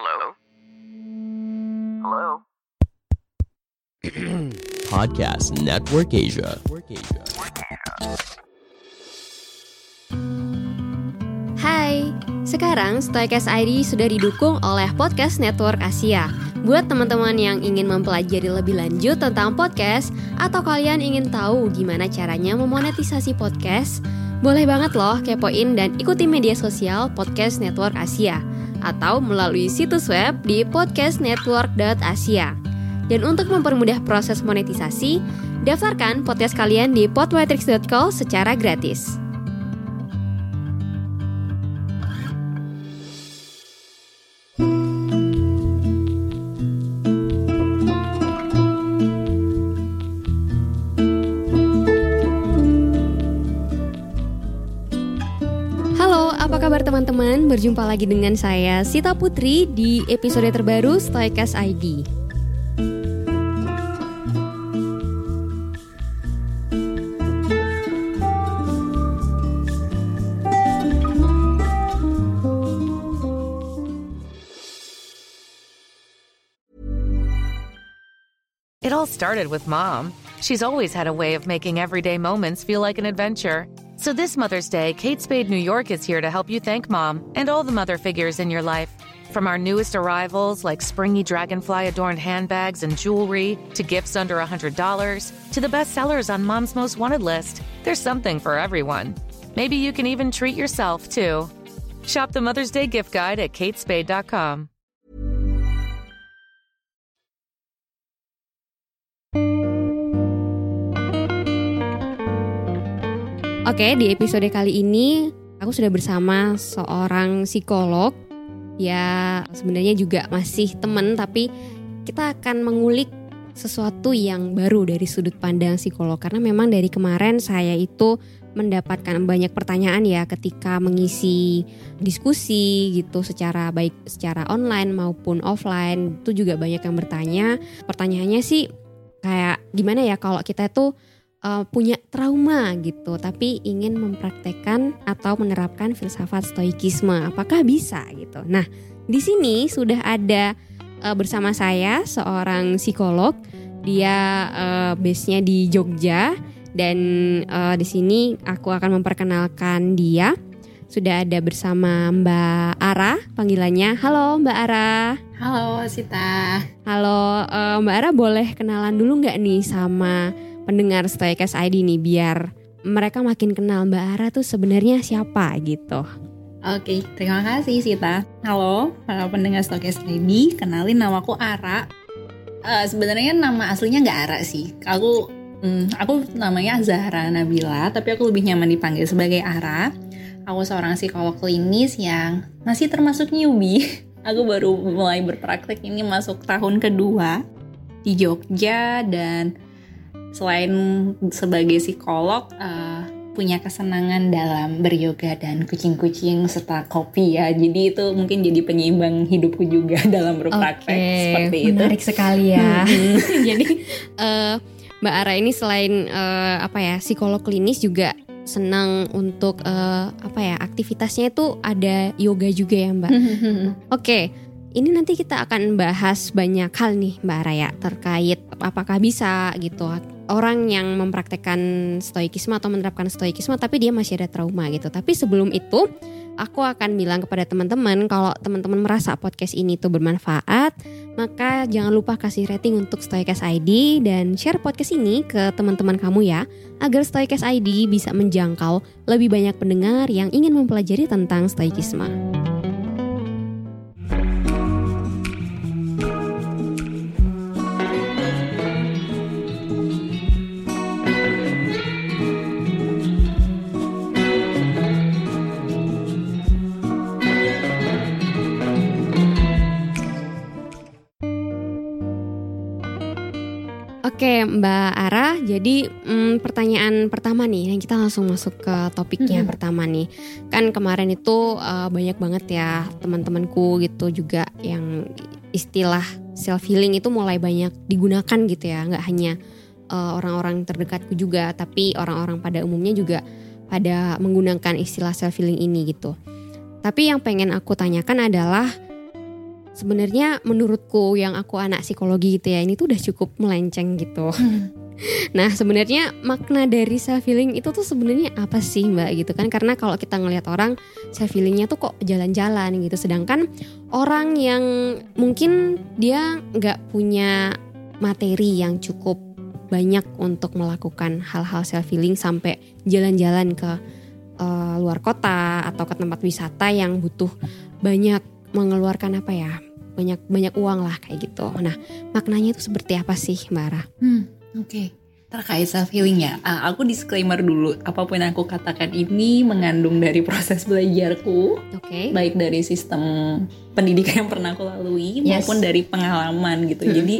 Hello? Hello? Podcast Network Asia. Hai, sekarang Stoikes ID sudah didukung oleh Podcast Network Asia. Buat teman-teman yang ingin mempelajari lebih lanjut tentang podcast atau kalian ingin tahu gimana caranya memonetisasi podcast, boleh banget loh kepoin dan ikuti media sosial Podcast Network Asia atau melalui situs web di podcastnetwork.asia. Dan untuk mempermudah proses monetisasi, daftarkan podcast kalian di podmetrics.co secara gratis. Teman-teman? Berjumpa lagi dengan saya Sita Putri di episode terbaru Stoikas ID. It all started with mom. She's always had a way of making everyday moments feel like an adventure. So this Mother's Day, Kate Spade New York is here to help you thank mom and all the mother figures in your life. From our newest arrivals, like springy dragonfly adorned handbags and jewelry, to gifts under $100, to the best sellers on mom's most wanted list, there's something for everyone. Maybe you can even treat yourself, too. Shop the Mother's Day gift guide at katespade.com. Oke, di episode kali ini aku sudah bersama seorang psikolog. Ya, sebenarnya juga masih teman tapi kita akan mengulik sesuatu yang baru dari sudut pandang psikolog. Karena memang dari kemarin saya itu mendapatkan banyak pertanyaan ya ketika mengisi diskusi gitu secara baik secara online maupun offline. Itu juga banyak yang bertanya. Pertanyaannya sih kayak gimana ya kalau kita tuh uh, punya trauma gitu, tapi ingin mempraktekkan atau menerapkan filsafat stoikisme. Apakah bisa gitu? Nah, di sini sudah ada uh, bersama saya seorang psikolog. Dia uh, base-nya di Jogja dan uh, di sini aku akan memperkenalkan dia. Sudah ada bersama Mbak Ara, panggilannya. Halo Mbak Ara. Halo Sita. Halo uh, Mbak Ara, boleh kenalan dulu nggak nih sama pendengar Stoikas ID nih biar mereka makin kenal Mbak Ara tuh sebenarnya siapa gitu. Oke, terima kasih Sita. Halo, para pendengar Stoikas ID. Kenalin namaku Ara. Uh, Sebenarnya nama aslinya nggak Ara sih. Aku, hmm, aku namanya Zahra Nabila, tapi aku lebih nyaman dipanggil sebagai Ara. Aku seorang psikolog klinis yang masih termasuk newbie. Aku baru mulai berpraktek ini masuk tahun kedua di Jogja dan selain sebagai psikolog uh, punya kesenangan dalam beryoga dan kucing-kucing serta kopi ya. Jadi itu mungkin jadi penyeimbang hidupku juga dalam berpraktek Oke, seperti itu. menarik sekali ya. Jadi eh, Mbak Ara ini selain eh, apa ya psikolog klinis juga senang untuk eh, apa ya aktivitasnya itu ada yoga juga ya Mbak. Oke, ini nanti kita akan bahas banyak hal nih Mbak Raya terkait apakah bisa gitu orang yang mempraktekkan stoikisme atau menerapkan stoikisme tapi dia masih ada trauma gitu. Tapi sebelum itu aku akan bilang kepada teman-teman kalau teman-teman merasa podcast ini tuh bermanfaat, maka jangan lupa kasih rating untuk Stoikas ID dan share podcast ini ke teman-teman kamu ya, agar Stoikas ID bisa menjangkau lebih banyak pendengar yang ingin mempelajari tentang stoikisme. Oke Mbak Ara, jadi mm, pertanyaan pertama nih, yang kita langsung masuk ke topiknya Mhm. pertama nih. Kan kemarin itu uh, banyak banget ya teman-temanku gitu juga yang istilah self healing itu mulai banyak digunakan gitu ya, nggak hanya uh, orang-orang terdekatku juga, tapi orang-orang pada umumnya juga pada menggunakan istilah self healing ini gitu. Tapi yang pengen aku tanyakan adalah sebenarnya menurutku yang aku anak psikologi gitu ya ini tuh udah cukup melenceng gitu. Nah sebenarnya makna dari self healing itu tuh sebenarnya apa sih mbak gitu kan? Karena kalau kita ngelihat orang self healingnya tuh kok jalan-jalan gitu, sedangkan orang yang mungkin dia nggak punya materi yang cukup banyak untuk melakukan hal-hal self healing sampai jalan-jalan ke uh, luar kota atau ke tempat wisata yang butuh banyak mengeluarkan apa ya banyak banyak uang lah kayak gitu. Nah maknanya itu seperti apa sih mbak Ara? Hmm, oke. Okay. Terkait self healing ya, uh, aku disclaimer dulu. Apa pun yang aku katakan ini mengandung dari proses belajarku, Oke. Okay. baik dari sistem pendidikan yang pernah aku lalui yes. maupun dari pengalaman gitu. Hmm. Jadi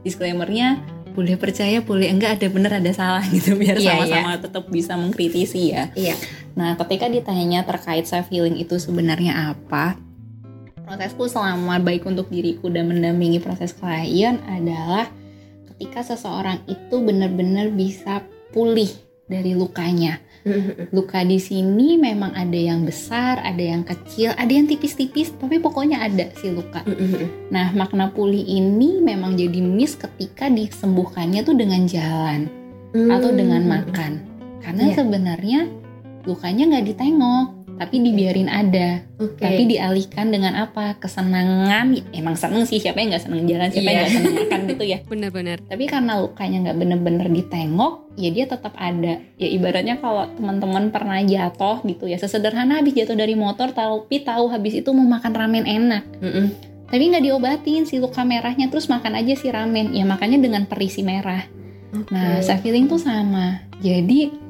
disclaimernya boleh percaya, boleh enggak ada benar ada salah gitu biar iya, sama-sama yeah, tetap bisa mengkritisi ya. Iya. Yeah. Nah, ketika ditanya terkait self healing itu sebenarnya apa? Prosesku selama baik untuk diriku dan mendampingi proses klien adalah ketika seseorang itu benar-benar bisa pulih dari lukanya. Luka di sini memang ada yang besar, ada yang kecil, ada yang tipis-tipis, tapi pokoknya ada si luka. Nah, makna pulih ini memang jadi miss ketika disembuhkannya tuh dengan jalan atau dengan makan. Karena yeah. sebenarnya lukanya nggak ditengok, tapi dibiarin ada. Okay. tapi dialihkan dengan apa? Kesenangan. Emang seneng sih siapa yang nggak seneng jalan siapa yeah. yang nggak seneng makan gitu ya. Benar-benar. Tapi karena lukanya nggak bener-bener ditengok ya dia tetap ada. Ya ibaratnya kalau teman-teman pernah jatuh gitu ya sesederhana habis jatuh dari motor tapi tahu habis itu mau makan ramen enak. Mm -mm. tapi nggak diobatin si luka merahnya terus makan aja si ramen. Ya makanya dengan perisi merah. Okay. nah self healing tuh sama. Jadi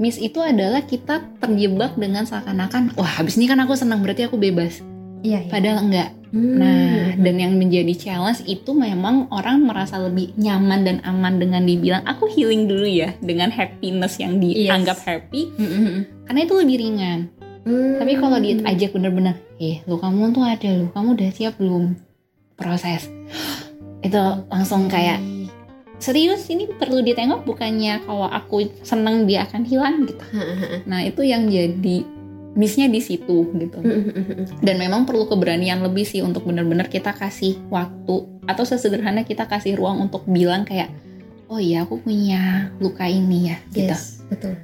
miss itu adalah kita terjebak dengan seakan-akan wah habis ini kan aku senang berarti aku bebas iya, iya. padahal enggak hmm. nah dan yang menjadi challenge itu memang orang merasa lebih nyaman dan aman dengan dibilang aku healing dulu ya dengan happiness yang dianggap yes. happy mm -hmm. karena itu lebih ringan hmm. tapi kalau diajak bener-bener eh lu kamu tuh ada lu kamu udah siap belum proses itu langsung kayak serius ini perlu ditengok bukannya kalau aku seneng dia akan hilang gitu. Nah itu yang jadi missnya di situ gitu. Dan memang perlu keberanian lebih sih untuk benar-benar kita kasih waktu atau sesederhana kita kasih ruang untuk bilang kayak oh iya aku punya luka ini ya gitu. Yes, betul.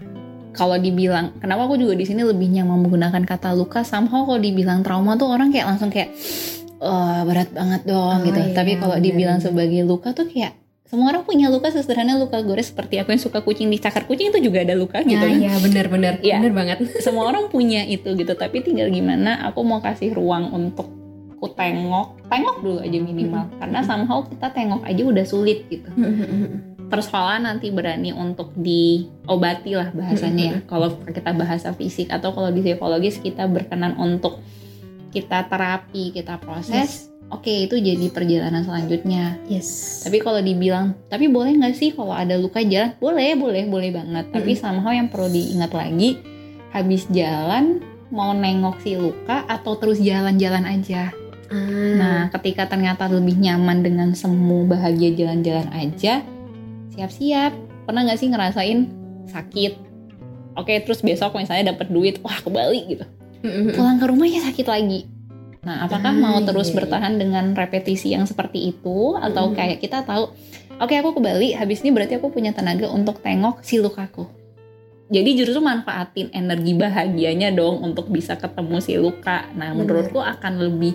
Kalau dibilang kenapa aku juga di sini lebih nyaman menggunakan kata luka? Somehow kalau dibilang trauma tuh orang kayak langsung kayak oh, berat banget dong oh, gitu. Iya, tapi kalau dibilang sebagai luka tuh kayak semua orang punya luka sesederhana luka gores seperti aku yang suka kucing dicakar kucing itu juga ada luka gitu ya, kan. Iya benar-benar ya, benar banget. Semua orang punya itu gitu tapi tinggal gimana aku mau kasih ruang untuk ku tengok, tengok dulu aja minimal mm -hmm. karena somehow kita tengok aja udah sulit gitu. Persoalan nanti berani untuk diobati lah bahasanya ya. Kalau kita bahasa fisik atau kalau di psikologis kita berkenan untuk kita terapi, kita proses. Yes Oke, okay, itu jadi perjalanan selanjutnya. Yes. Tapi kalau dibilang, tapi boleh nggak sih kalau ada luka jalan? Boleh, boleh, boleh banget. Tapi mm -hmm. somehow yang perlu diingat lagi, habis jalan mau nengok si luka atau terus jalan-jalan aja. Hmm. Nah, ketika ternyata lebih nyaman dengan semu bahagia jalan-jalan aja, siap-siap. Pernah nggak sih ngerasain sakit? Oke, terus besok misalnya dapat duit, wah ke Bali gitu. Mm -hmm. Pulang ke rumah ya sakit lagi Nah, apakah ah, mau terus iya. bertahan dengan repetisi yang seperti itu atau hmm. kayak kita tahu, oke okay, aku ke Bali, habis ini berarti aku punya tenaga untuk tengok si lukaku. Jadi justru manfaatin energi bahagianya dong untuk bisa ketemu si luka. Nah, menurutku akan lebih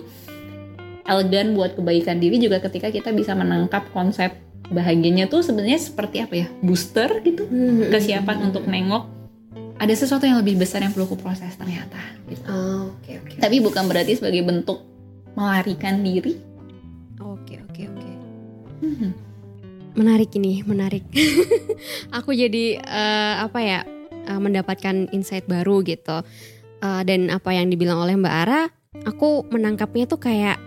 elegan buat kebaikan diri juga ketika kita bisa menangkap konsep bahagianya tuh sebenarnya seperti apa ya? Booster gitu. Hmm. Kesiapan untuk nengok ada sesuatu yang lebih besar yang perlu aku proses ternyata gitu. Oh, oke okay, oke. Okay. Tapi bukan berarti sebagai bentuk melarikan diri. Oke okay, oke okay, oke. Okay. Hmm. Menarik ini, menarik. aku jadi uh, apa ya uh, mendapatkan insight baru gitu. Uh, dan apa yang dibilang oleh Mbak Ara, aku menangkapnya tuh kayak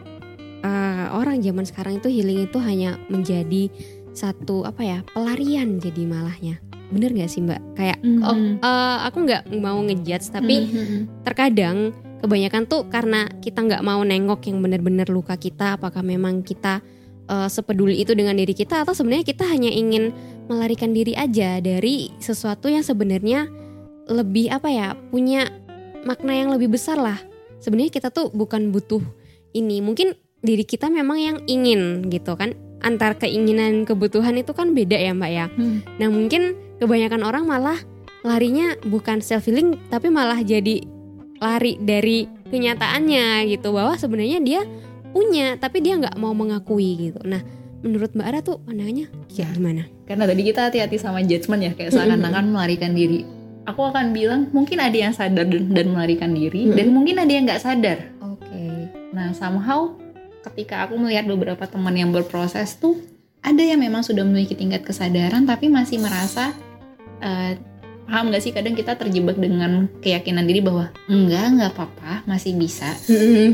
uh, orang zaman sekarang itu healing itu hanya menjadi satu apa ya pelarian jadi malahnya bener gak sih mbak kayak mm -hmm. oh, uh, aku nggak mau ngejudge tapi mm -hmm. terkadang kebanyakan tuh karena kita nggak mau nengok yang bener-bener luka kita apakah memang kita uh, sepeduli itu dengan diri kita atau sebenarnya kita hanya ingin melarikan diri aja dari sesuatu yang sebenarnya lebih apa ya punya makna yang lebih besar lah sebenarnya kita tuh bukan butuh ini mungkin diri kita memang yang ingin gitu kan antar keinginan kebutuhan itu kan beda ya mbak ya Hmm. nah mungkin kebanyakan orang malah larinya bukan self healing tapi malah jadi lari dari kenyataannya gitu bahwa sebenarnya dia punya tapi dia nggak mau mengakui gitu nah menurut mbak Ara tuh pandangannya Ya. gimana Karena tadi kita hati-hati sama judgement ya, kayak seakan-akan melarikan diri. Aku akan bilang mungkin ada yang sadar dan, dan melarikan diri, Mm-mm. dan mungkin ada yang nggak sadar. oke Nah, somehow ketika aku melihat beberapa teman yang berproses tuh ada yang memang sudah memiliki tingkat kesadaran tapi masih merasa eh, paham nggak sih? Kadang kita terjebak dengan keyakinan diri bahwa enggak nggak apa-apa masih bisa.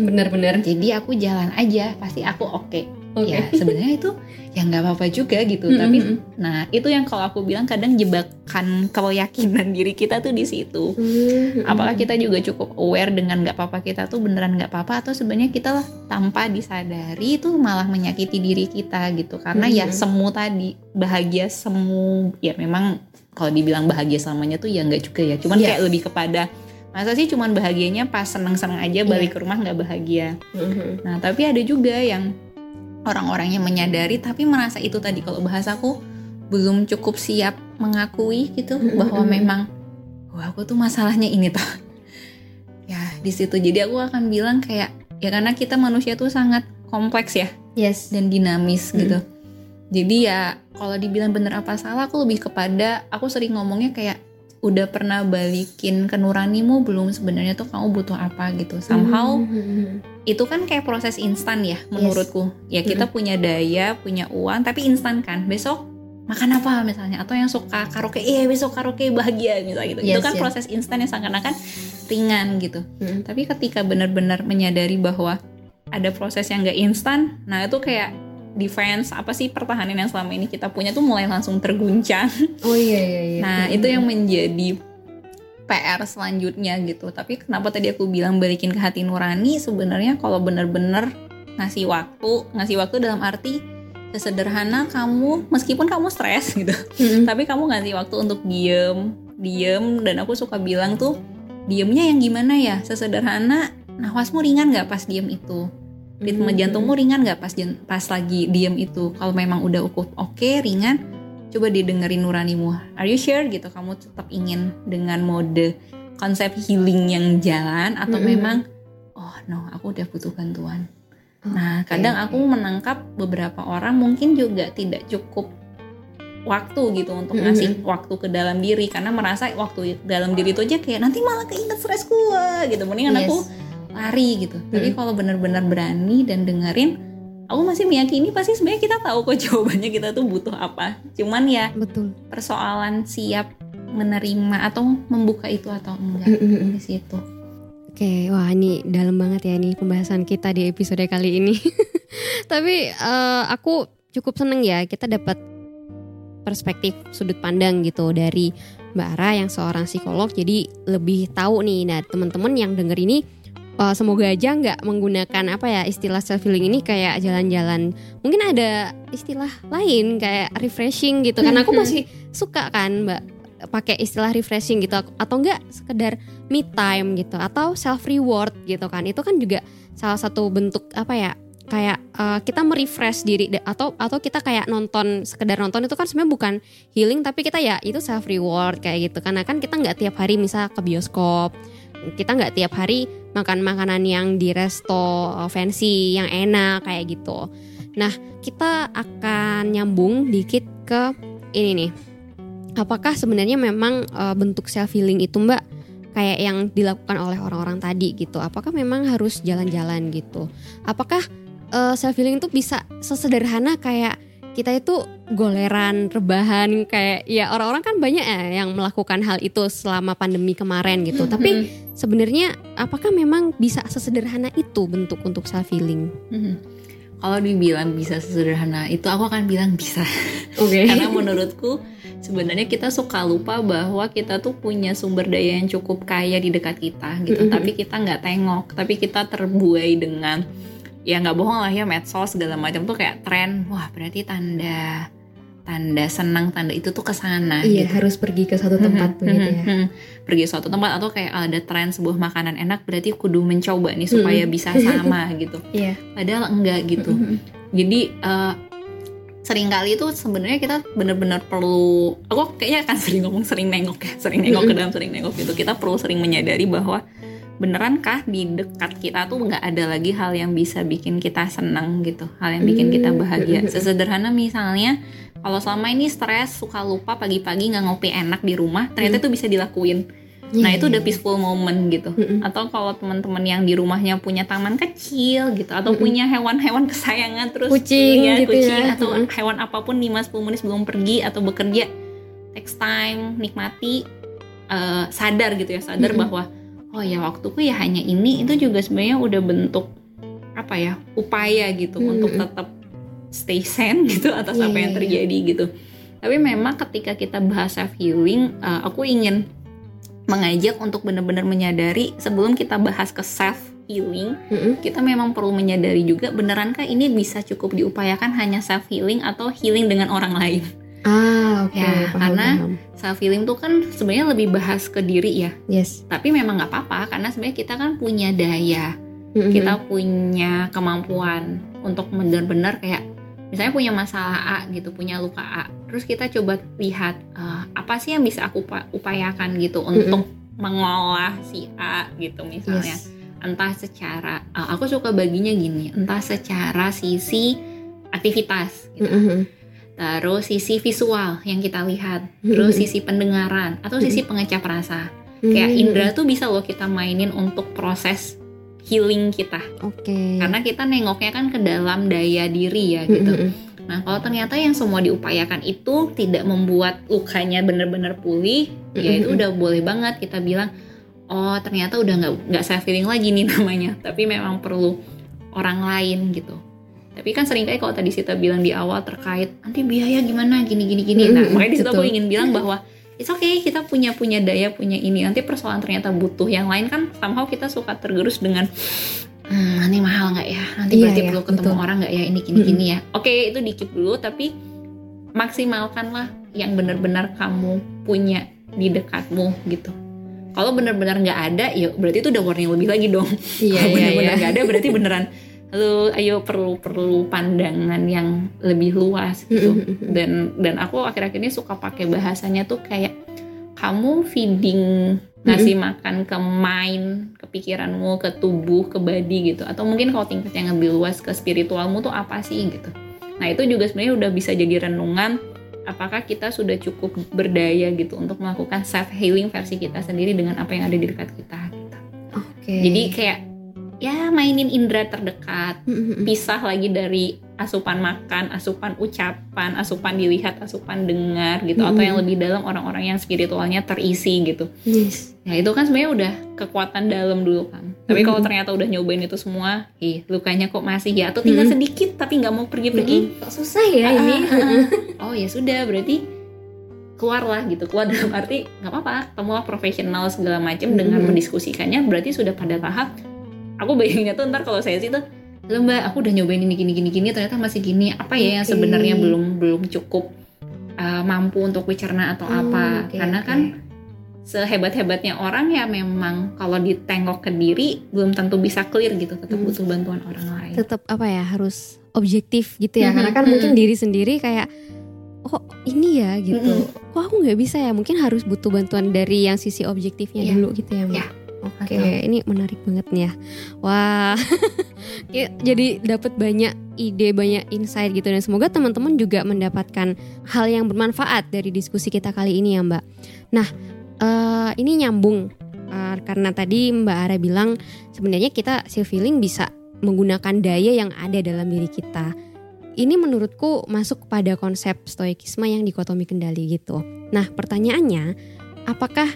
Bener-bener jadi aku jalan aja pasti aku oke Oke. ya sebenarnya itu ya nggak apa-apa juga gitu Mm-mm. tapi nah itu yang kalau aku bilang kadang jebakan keyakinan diri kita tuh di situ apakah kita juga cukup aware dengan nggak apa-apa kita tuh beneran nggak apa-apa atau sebenarnya kita lah tanpa disadari itu malah menyakiti diri kita gitu karena ya Mhm. semu tadi bahagia semu ya memang kalau dibilang bahagia selamanya tuh ya nggak juga ya cuman Iya. kayak lebih kepada masa sih cuman bahagianya pas seneng-seneng aja balik ke rumah nggak bahagia nah tapi ada juga yang orang-orang yang menyadari tapi merasa itu tadi kalau bahasaku belum cukup siap mengakui gitu bahwa memang wah aku tuh masalahnya ini toh ya di situ. Jadi aku akan bilang kayak ya karena kita manusia tuh sangat kompleks ya yes. dan dinamis Mm. gitu. Jadi ya kalau dibilang bener apa salah aku lebih kepada aku sering ngomongnya kayak udah pernah balikin ke nuranimu belum? Sebenarnya tuh kamu butuh apa? gitu. Somehow itu kan kayak proses instan ya menurutku. Ya kita punya daya punya uang tapi instan kan. Besok makan apa misalnya? Atau yang suka karaoke? Iya besok karaoke bahagia misalnya gitu. Itu Yes, kan yes. proses instan yang seakan-akan ringan gitu. Mm. tapi ketika benar-benar menyadari bahwa ada proses yang gak instan nah itu kayak defense apa sih pertahanan yang selama ini kita punya tuh mulai langsung terguncang. Oh iya iya iya. Nah, itu yang menjadi PR selanjutnya gitu. Tapi kenapa tadi aku bilang balikin ke hati nurani sebenarnya kalau bener-bener ngasih waktu, ngasih waktu dalam arti sesederhana kamu meskipun kamu stres gitu. Mm-mm. Tapi kamu ngasih waktu untuk diem, diem dan aku suka bilang tuh diemnya yang gimana ya? Sesederhana nafasmu ringan nggak pas diem itu? Ritme jantungmu ringan nggak pas pas lagi diem itu? Kalau memang udah ukur oke ringan, coba didengerin nuranimu. Are you sure gitu? Kamu tetap ingin dengan mode konsep healing yang jalan atau Mm-mm. memang oh no aku udah butuh bantuan. Oh, Nah kadang aku menangkap beberapa orang mungkin juga tidak cukup waktu gitu untuk ngasih waktu ke dalam diri karena merasa waktu dalam diri itu aja kayak nanti malah keinget stres gua gitu mendingan Yes. aku lari gitu tapi Mm. kalau benar-benar berani dan dengerin aku masih meyakini pasti sebenarnya kita tahu kok jawabannya kita tuh butuh apa cuman ya betul persoalan siap menerima atau membuka itu atau enggak Mm-mm. di situ Oke, wah ini dalam banget ya nih pembahasan kita di episode kali ini. Tapi eh, aku cukup seneng ya kita dapat perspektif sudut pandang gitu dari Mbak Ara yang seorang psikolog. Jadi lebih tahu nih, nah teman-teman yang denger ini eh, semoga aja nggak menggunakan apa ya istilah self healing ini kayak jalan-jalan. Mungkin ada istilah lain kayak refreshing gitu. Karena aku masih suka kan Mbak pakai istilah refreshing gitu atau enggak sekedar me time gitu atau self reward gitu kan itu kan juga salah satu bentuk apa ya kayak eh, kita merefresh diri atau atau kita kayak nonton sekedar nonton itu kan sebenarnya bukan healing tapi kita ya itu self reward kayak gitu karena kan kita nggak tiap hari misal ke bioskop kita nggak tiap hari makan makanan yang di resto eh, fancy yang enak kayak gitu. Nah kita akan nyambung dikit ke ini nih. Apakah sebenarnya memang eh, bentuk self healing itu mbak kayak yang dilakukan oleh orang-orang tadi gitu? Apakah memang harus jalan-jalan gitu? Apakah eh, self healing itu bisa sesederhana kayak kita itu goleran rebahan kayak ya orang-orang kan banyak ya yang melakukan hal itu selama pandemi kemarin gitu tapi sebenarnya apakah memang bisa sesederhana itu bentuk untuk self healing Mhm. Kalau dibilang bisa sesederhana itu aku akan bilang bisa. oke Karena menurutku sebenarnya kita suka lupa bahwa kita tuh punya sumber daya yang cukup kaya di dekat kita gitu. Mhm. Tapi kita nggak tengok, tapi kita terbuai dengan ya nggak bohong lah ya medsos segala macam tuh kayak tren. Wah berarti tanda tanda senang tanda itu tuh ke sana iya gitu. harus pergi ke suatu tempat begitu mhm, ya mhm. pergi suatu tempat atau kayak ada tren sebuah makanan enak berarti kudu mencoba nih supaya bisa sama gitu iya padahal enggak gitu Mhm. jadi eh, sering kali itu sebenarnya kita benar-benar perlu aku kayaknya akan sering ngomong sering nengok ya sering nengok ke dalam sering nengok gitu kita perlu sering menyadari bahwa benerankah di dekat kita tuh nggak ada lagi hal yang bisa bikin kita senang gitu hal yang bikin kita bahagia sesederhana misalnya kalau selama ini stres suka lupa pagi-pagi nggak ngopi enak di rumah ternyata itu bisa dilakuin Nah Iya, itu iya, udah iya. peaceful moment gitu. Mm-mm. Atau kalau teman-teman yang di rumahnya punya taman kecil gitu, atau punya hewan-hewan kesayangan terus Kucing iya, gitu kucing ya. atau hewan apa pun 5-10 menit sebelum pergi atau bekerja, text time, nikmati, eh, sadar gitu ya, sadar bahwa oh ya waktuku ya hanya ini itu juga sebenarnya udah bentuk apa ya upaya gitu Mm-mm. untuk tetap stay sane gitu atas Iya, apa iya, yang iya. terjadi gitu. Tapi memang ketika kita bahas self healing, aku ingin mengajak untuk benar-benar menyadari sebelum kita bahas ke self healing, Mm-mm. kita memang perlu menyadari juga benerankah ini bisa cukup diupayakan hanya self healing atau healing dengan orang lain. ah oke Ya, paham, karena paham. Self healing tuh kan sebenarnya lebih bahas ke diri ya, yes tapi memang nggak apa-apa karena sebenarnya kita kan punya daya, Mm-mm. kita punya kemampuan untuk benar-benar kayak misalnya punya masalah A gitu, punya luka A, terus kita coba lihat eh, apa sih yang bisa aku upa- upayakan gitu untuk mengolah si A gitu misalnya, yes entah secara eh, aku suka baginya gini, entah secara sisi aktivitas gitu. Mm-mm. Terus sisi visual yang kita lihat, terus Mm-mm. sisi pendengaran atau sisi pengecap rasa. Kayak indera tuh bisa loh kita mainin untuk proses healing kita. oke Karena kita nengoknya kan ke dalam daya diri ya gitu. Nah, kalau ternyata yang semua diupayakan itu tidak membuat lukanya benar-benar pulih, ya itu udah boleh banget kita bilang, oh ternyata udah nggak nggak self healing lagi nih namanya. Tapi memang perlu orang lain gitu. Tapi kan sering kali kalau tadi Sita bilang di awal terkait nanti biaya gimana gini gini gini. Nah, makanya di situ aku ingin bilang bahwa it's okay kita punya punya daya punya ini. Nanti persoalan ternyata butuh yang lain kan somehow kita suka tergerus dengan hmm, nanti mahal nggak ya? Nanti Iya, berarti iya, perlu ketemu betul. orang nggak ya ini gini gini ya. Oke itu dikit dulu tapi maksimalkanlah yang benar-benar kamu punya di dekatmu gitu. Kalau benar-benar nggak ada, ya berarti itu udah warning lebih lagi dong. iya Kalau iya benar-benar iya nggak ada, berarti beneran lu ayo perlu perlu pandangan yang lebih luas gitu. Mm-mm. Dan dan aku akhir-akhir ini suka pakai bahasanya tuh kayak kamu feeding ngasih makan ke mind, ke pikiranmu, ke tubuh, ke body gitu. Atau mungkin kalau tingkat yang lebih luas ke spiritualmu tuh apa sih gitu. Nah itu juga sebenarnya udah bisa jadi renungan apakah kita sudah cukup berdaya gitu untuk melakukan self healing versi kita sendiri dengan apa yang ada di dekat kita gitu. oke Jadi kayak ya mainin indera terdekat, pisah lagi dari asupan makan, asupan ucapan, asupan dilihat, asupan dengar gitu atau yang lebih dalam orang-orang yang spiritualnya terisi gitu. yes. Ya itu kan sebenarnya udah kekuatan dalam dulu kan. Tapi kalau ternyata udah nyobain itu semua, ih lukanya kok masih ya. Atau tinggal sedikit tapi nggak mau pergi-pergi. Kok susah ya Ah, ini? ah, ah. oh ya sudah berarti keluarlah gitu. Keluar dalam arti nggak apa-apa ketemulah profesional segala macam dengan mendiskusikannya berarti sudah pada tahap aku bayanginnya tuh ntar kalau saya sih tuh "Loh, mbak aku udah nyobain ini gini gini gini ternyata masih gini apa ya yang Oke. sebenarnya belum belum cukup uh, mampu untuk dicerna atau Oh, apa oke, karena oke. kan sehebat-hebatnya orang ya memang kalau ditengok ke diri belum tentu bisa clear gitu tetap Hmm. butuh bantuan orang lain tetap apa ya harus objektif gitu ya Mhm, karena kan mhm. mungkin diri sendiri kayak oh ini ya gitu Mhm. kok aku nggak bisa ya mungkin harus butuh bantuan dari yang sisi objektifnya Iya. dulu gitu ya Mbak Iya. Oke Betul. ini menarik banget nih ya wah jadi dapat banyak ide banyak insight gitu dan semoga teman-teman juga mendapatkan hal yang bermanfaat dari diskusi kita kali ini ya Mbak nah eh, ini nyambung Eh, karena tadi Mbak Ara bilang sebenarnya kita self healing bisa menggunakan daya yang ada dalam diri kita. Ini menurutku masuk pada konsep stoikisme yang dikotomi kendali gitu. Nah, pertanyaannya, apakah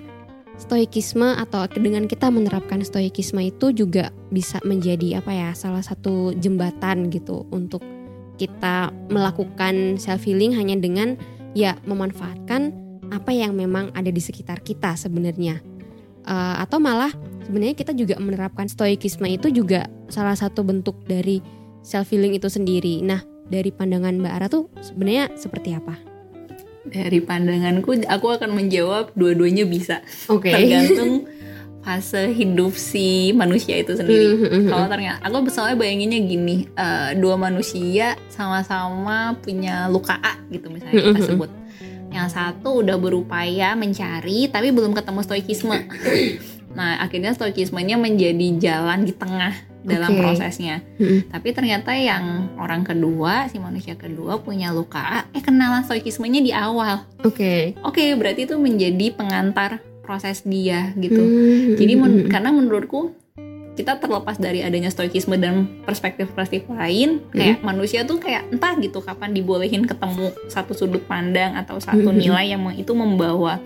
stoikisme atau dengan kita menerapkan stoikisme itu juga bisa menjadi apa ya, salah satu jembatan gitu untuk kita melakukan self healing hanya dengan ya memanfaatkan apa yang memang ada di sekitar kita sebenarnya. Eh, atau malah sebenarnya kita juga menerapkan stoikisme itu juga salah satu bentuk dari self healing itu sendiri. Nah, dari pandangan Mbak Ara tuh sebenarnya seperti apa? Dari pandanganku aku akan menjawab dua-duanya bisa Oke. tergantung fase hidup si manusia itu sendiri. Kalau ternyata aku soalnya bayanginnya gini, eh, dua manusia sama-sama punya luka A gitu misalnya kita Mhm. sebut. Yang satu udah berupaya mencari tapi belum ketemu stoikisme. nah akhirnya stoikismenya menjadi jalan di tengah dalam Oke. prosesnya. Mhm. Tapi ternyata yang orang kedua, si manusia kedua punya luka eh kenalan stoikismenya di awal. Oke. Oke, berarti itu menjadi pengantar proses dia gitu. Hmm, Jadi men- hmm, karena menurutku kita terlepas dari adanya stoikisme dan perspektif-perspektif lain, kayak manusia tuh kayak entah gitu kapan dibolehin ketemu satu sudut pandang atau satu Mhm. nilai yang itu membawa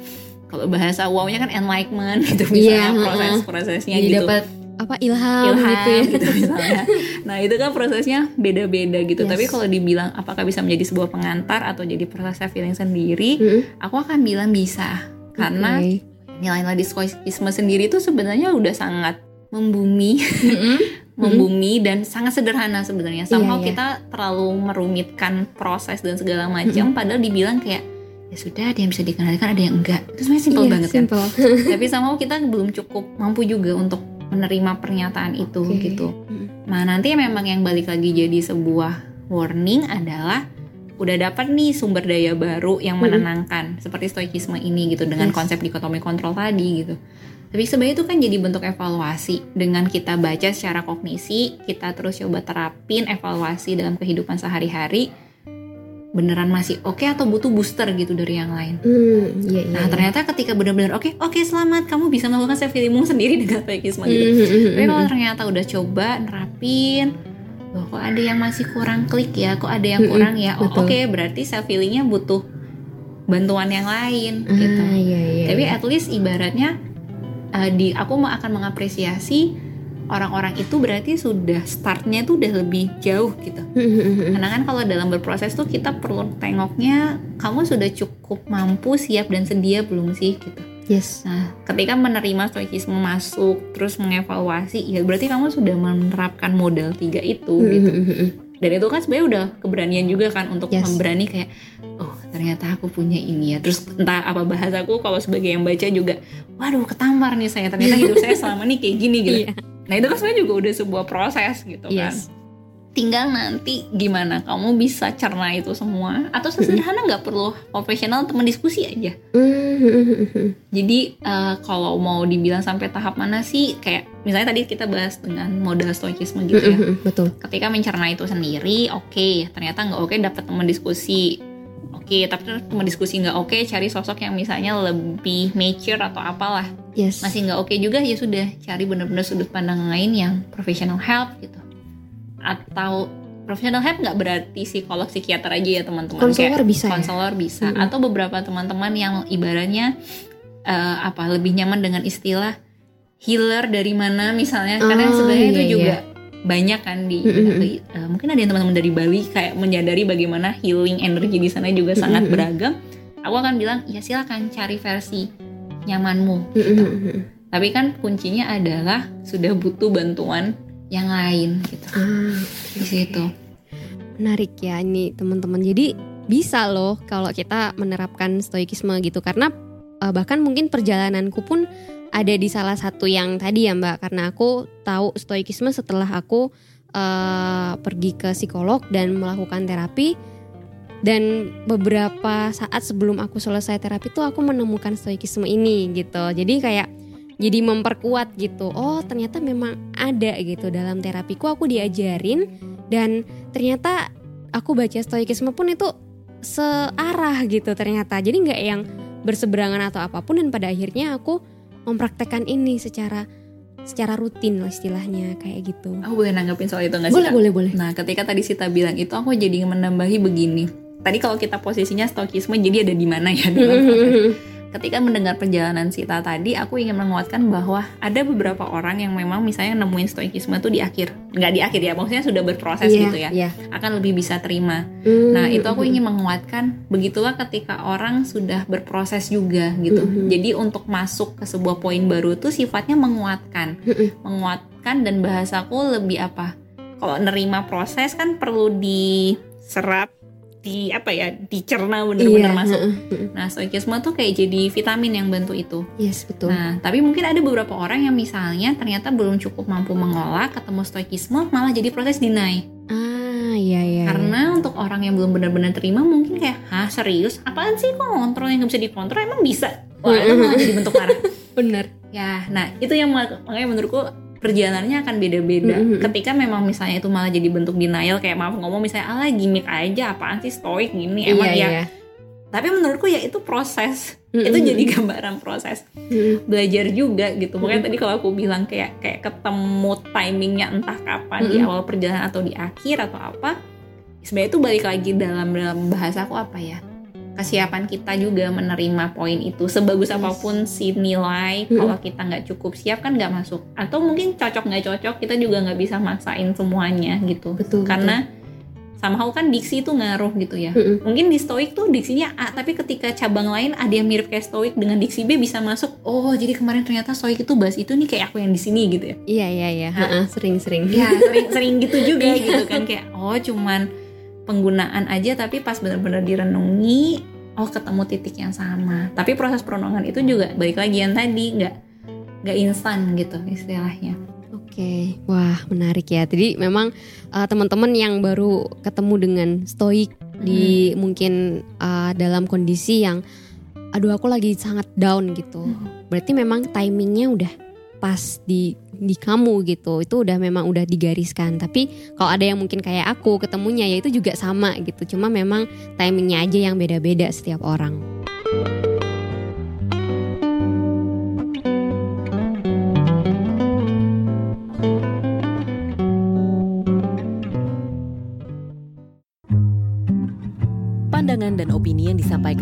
kalau bahasa wow-nya kan enlightenment gitu Iya, misalnya heeh. proses-prosesnya Jadi gitu. dapat apa ilham, Ilham gitu ya. gitu misalnya. Nah, itu kan prosesnya beda-beda gitu. Yes. Tapi kalau dibilang apakah bisa menjadi sebuah pengantar atau jadi proses feeling sendiri, Hmm, aku akan bilang bisa. Karena oke. nilai-nilai diskoisme sendiri itu sebenarnya udah sangat membumi, Mm-mm. membumi dan sangat sederhana sebenarnya. Somehow Iya, iya. kita terlalu merumitkan proses dan segala macam, padahal dibilang kayak ya sudah ada yang bisa dikendalikan, ada yang enggak. Itu sebenarnya simpel Iya, banget kan. simple. Tapi somehow kita belum cukup mampu juga untuk menerima pernyataan itu Oke. gitu. Mm. Nah nanti memang yang balik lagi jadi sebuah warning adalah udah dapat nih sumber daya baru yang Mm-mm. menenangkan seperti stoikisme ini gitu dengan Yes. konsep dikotomi kontrol tadi gitu. Tapi sebenarnya itu kan jadi bentuk evaluasi dengan kita baca secara kognisi, kita terus coba terapin evaluasi dalam kehidupan sehari-hari. Beneran masih oke atau butuh booster gitu dari yang lain. Hmm, iya, iya, Nah iya. ternyata ketika benar-benar oke oke selamat kamu bisa melakukan self healing sendiri dengan stoikisme gitu. Hmm, hmm, Tapi kalau hmm. ternyata udah coba nerapin, loh kok ada yang masih kurang klik ya, kok ada yang kurang ya. Oh, oke, berarti self healingnya butuh bantuan yang lain gitu. Ah, iya, iya, Tapi iya. at least ibaratnya uh, di aku mau akan mengapresiasi orang-orang itu berarti sudah startnya tuh udah lebih jauh gitu. Hmm, hmm, hmm, hmm. Karena kan kalau dalam berproses tuh kita perlu tengoknya kamu sudah cukup mampu, siap dan sedia belum sih gitu. Yes. Nah, ketika menerima stoikisme masuk, terus mengevaluasi, ya berarti kamu sudah menerapkan model tiga itu Hmm, gitu. hmm, hmm, hmm. Dan itu kan sebenarnya udah keberanian juga kan untuk Yes. memberani kayak, oh ternyata aku punya ini ya. Terus entah apa bahasaku kalau sebagai yang baca juga, waduh ketampar nih saya. Ternyata hidup saya selama ini kayak gini gitu. Iya. Nah itu kan sebenarnya juga udah sebuah proses gitu kan. Yes. Tinggal nanti gimana kamu bisa cerna itu semua. Atau sesederhana nggak perlu profesional teman diskusi aja. Jadi eh, kalau mau dibilang sampai tahap mana sih kayak misalnya tadi kita bahas dengan modal stoikisme gitu ya. Betul. Ketika mencerna itu sendiri, oke, ternyata nggak oke dapat teman diskusi. Oke, tapi terus teman diskusi nggak oke, cari sosok yang misalnya lebih mature atau apalah. Yes. Masih nggak oke juga ya sudah cari benar-benar sudut pandang lain yang professional help gitu. Atau professional help nggak berarti psikolog psikiater aja ya teman-teman. Konselor bisa ya? konselor bisa Mm-mm. atau beberapa teman-teman yang ibaratnya eh, apa lebih nyaman dengan istilah healer dari mana misalnya karena Oh, sebenarnya itu iya, juga banyak kan di Mm-mm. eh, mungkin ada yang teman-teman dari Bali kayak menyadari bagaimana healing energi di sana juga sangat Mm-mm. beragam aku akan bilang ya silakan cari versi nyamanmu Hmm, gitu. hmm, hmm. tapi kan kuncinya adalah sudah butuh bantuan yang lain gitu Ah, di situ menarik ya ini teman-teman. Jadi bisa loh kalau kita menerapkan stoikisme gitu karena eh, bahkan mungkin perjalananku pun ada di salah satu yang tadi ya Mbak karena aku tahu stoikisme setelah aku eh, pergi ke psikolog dan melakukan terapi dan beberapa saat sebelum aku selesai terapi tuh aku menemukan stoikisme ini gitu. Jadi kayak jadi memperkuat gitu. Oh, ternyata memang ada gitu dalam terapiku aku diajarin dan ternyata aku baca stoikisme pun itu searah gitu ternyata jadi nggak yang berseberangan atau apa pun dan pada akhirnya aku mempraktekkan ini secara secara rutin lah istilahnya kayak gitu aku boleh nanggapin soal itu nggak sih boleh Kak? boleh boleh Nah, ketika tadi Sita bilang itu, aku jadi menambahi begini. Tadi kalau kita posisinya stokisme, jadi ada di mana ya dalam. Ketika mendengar perjalanan Sita tadi, aku ingin menguatkan bahwa ada beberapa orang yang memang misalnya nemuin stoikisme tuh di akhir, nggak di akhir ya, maksudnya sudah berproses Iya, gitu ya, iya. akan lebih bisa terima. Hmm, Nah, itu aku hmm, ingin menguatkan begitulah ketika orang sudah berproses juga gitu. Mhm. Jadi untuk masuk ke sebuah poin baru itu sifatnya menguatkan. Mhm. Menguatkan dan bahasaku lebih apa? Kalau nerima proses kan perlu diserap, di apa ya dicerna bener-bener Iya, masuk. Nah stoikisme tuh kayak jadi vitamin yang bantu itu. Yes, betul. Nah tapi mungkin ada beberapa orang yang misalnya ternyata belum cukup mampu mengolah ketemu stoikisme malah jadi proses deny. ah, iya iya. Karena untuk orang yang belum benar-benar terima mungkin kayak, hah serius? Apaan sih kok ngontrol yang gak bisa dikontrol? Emang bisa? Wah itu malah jadi bentuk marah. bener. Ya, nah itu yang mak- makanya menurutku perjalanannya akan beda-beda. Mm-mm. Ketika memang misalnya itu malah jadi bentuk denial kayak maaf ngomong misalnya ala gimmick aja apaan sih stoik gini emang iya, ya. iya. Tapi menurutku ya itu proses. Mm-mm. Itu jadi gambaran proses Mm-mm. belajar juga gitu. Makanya Mm-mm. tadi kalau aku bilang kayak kayak ketemu timingnya entah kapan di Mm-mm. awal perjalanan atau di akhir atau apa. Sebenarnya itu balik lagi dalam dalam bahasaku apa ya? Kesiapan kita juga menerima poin itu sebagus apa pun si nilai Mm-mm. kalau kita nggak cukup siap kan nggak masuk atau mungkin cocok nggak cocok kita juga nggak bisa maksain semuanya gitu Betul. karena somehow kan diksi itu ngaruh gitu ya Mm-mm. mungkin di stoik tuh diksinya A tapi ketika cabang lain ada yang mirip kayak stoik dengan diksi B bisa masuk oh jadi kemarin ternyata stoik itu bahas itu nih kayak aku yang di sini gitu ya Iya iya iya. Nah. Sering-sering. ya sering sering gitu juga gitu kan kayak oh cuman penggunaan aja tapi pas benar-benar direnungi oh ketemu titik yang sama tapi proses perenungan itu juga balik lagi yang tadi nggak nggak instan gitu istilahnya Oke, wah menarik ya. Jadi memang uh, teman-teman yang baru ketemu dengan stoik di mungkin uh, dalam kondisi yang, aduh aku lagi sangat down gitu. Berarti memang timingnya udah pas di di kamu gitu. Itu udah memang udah digariskan. Tapi kalau ada yang mungkin kayak aku ketemunya ya itu juga sama gitu. Cuma memang timingnya aja yang beda-beda setiap orang.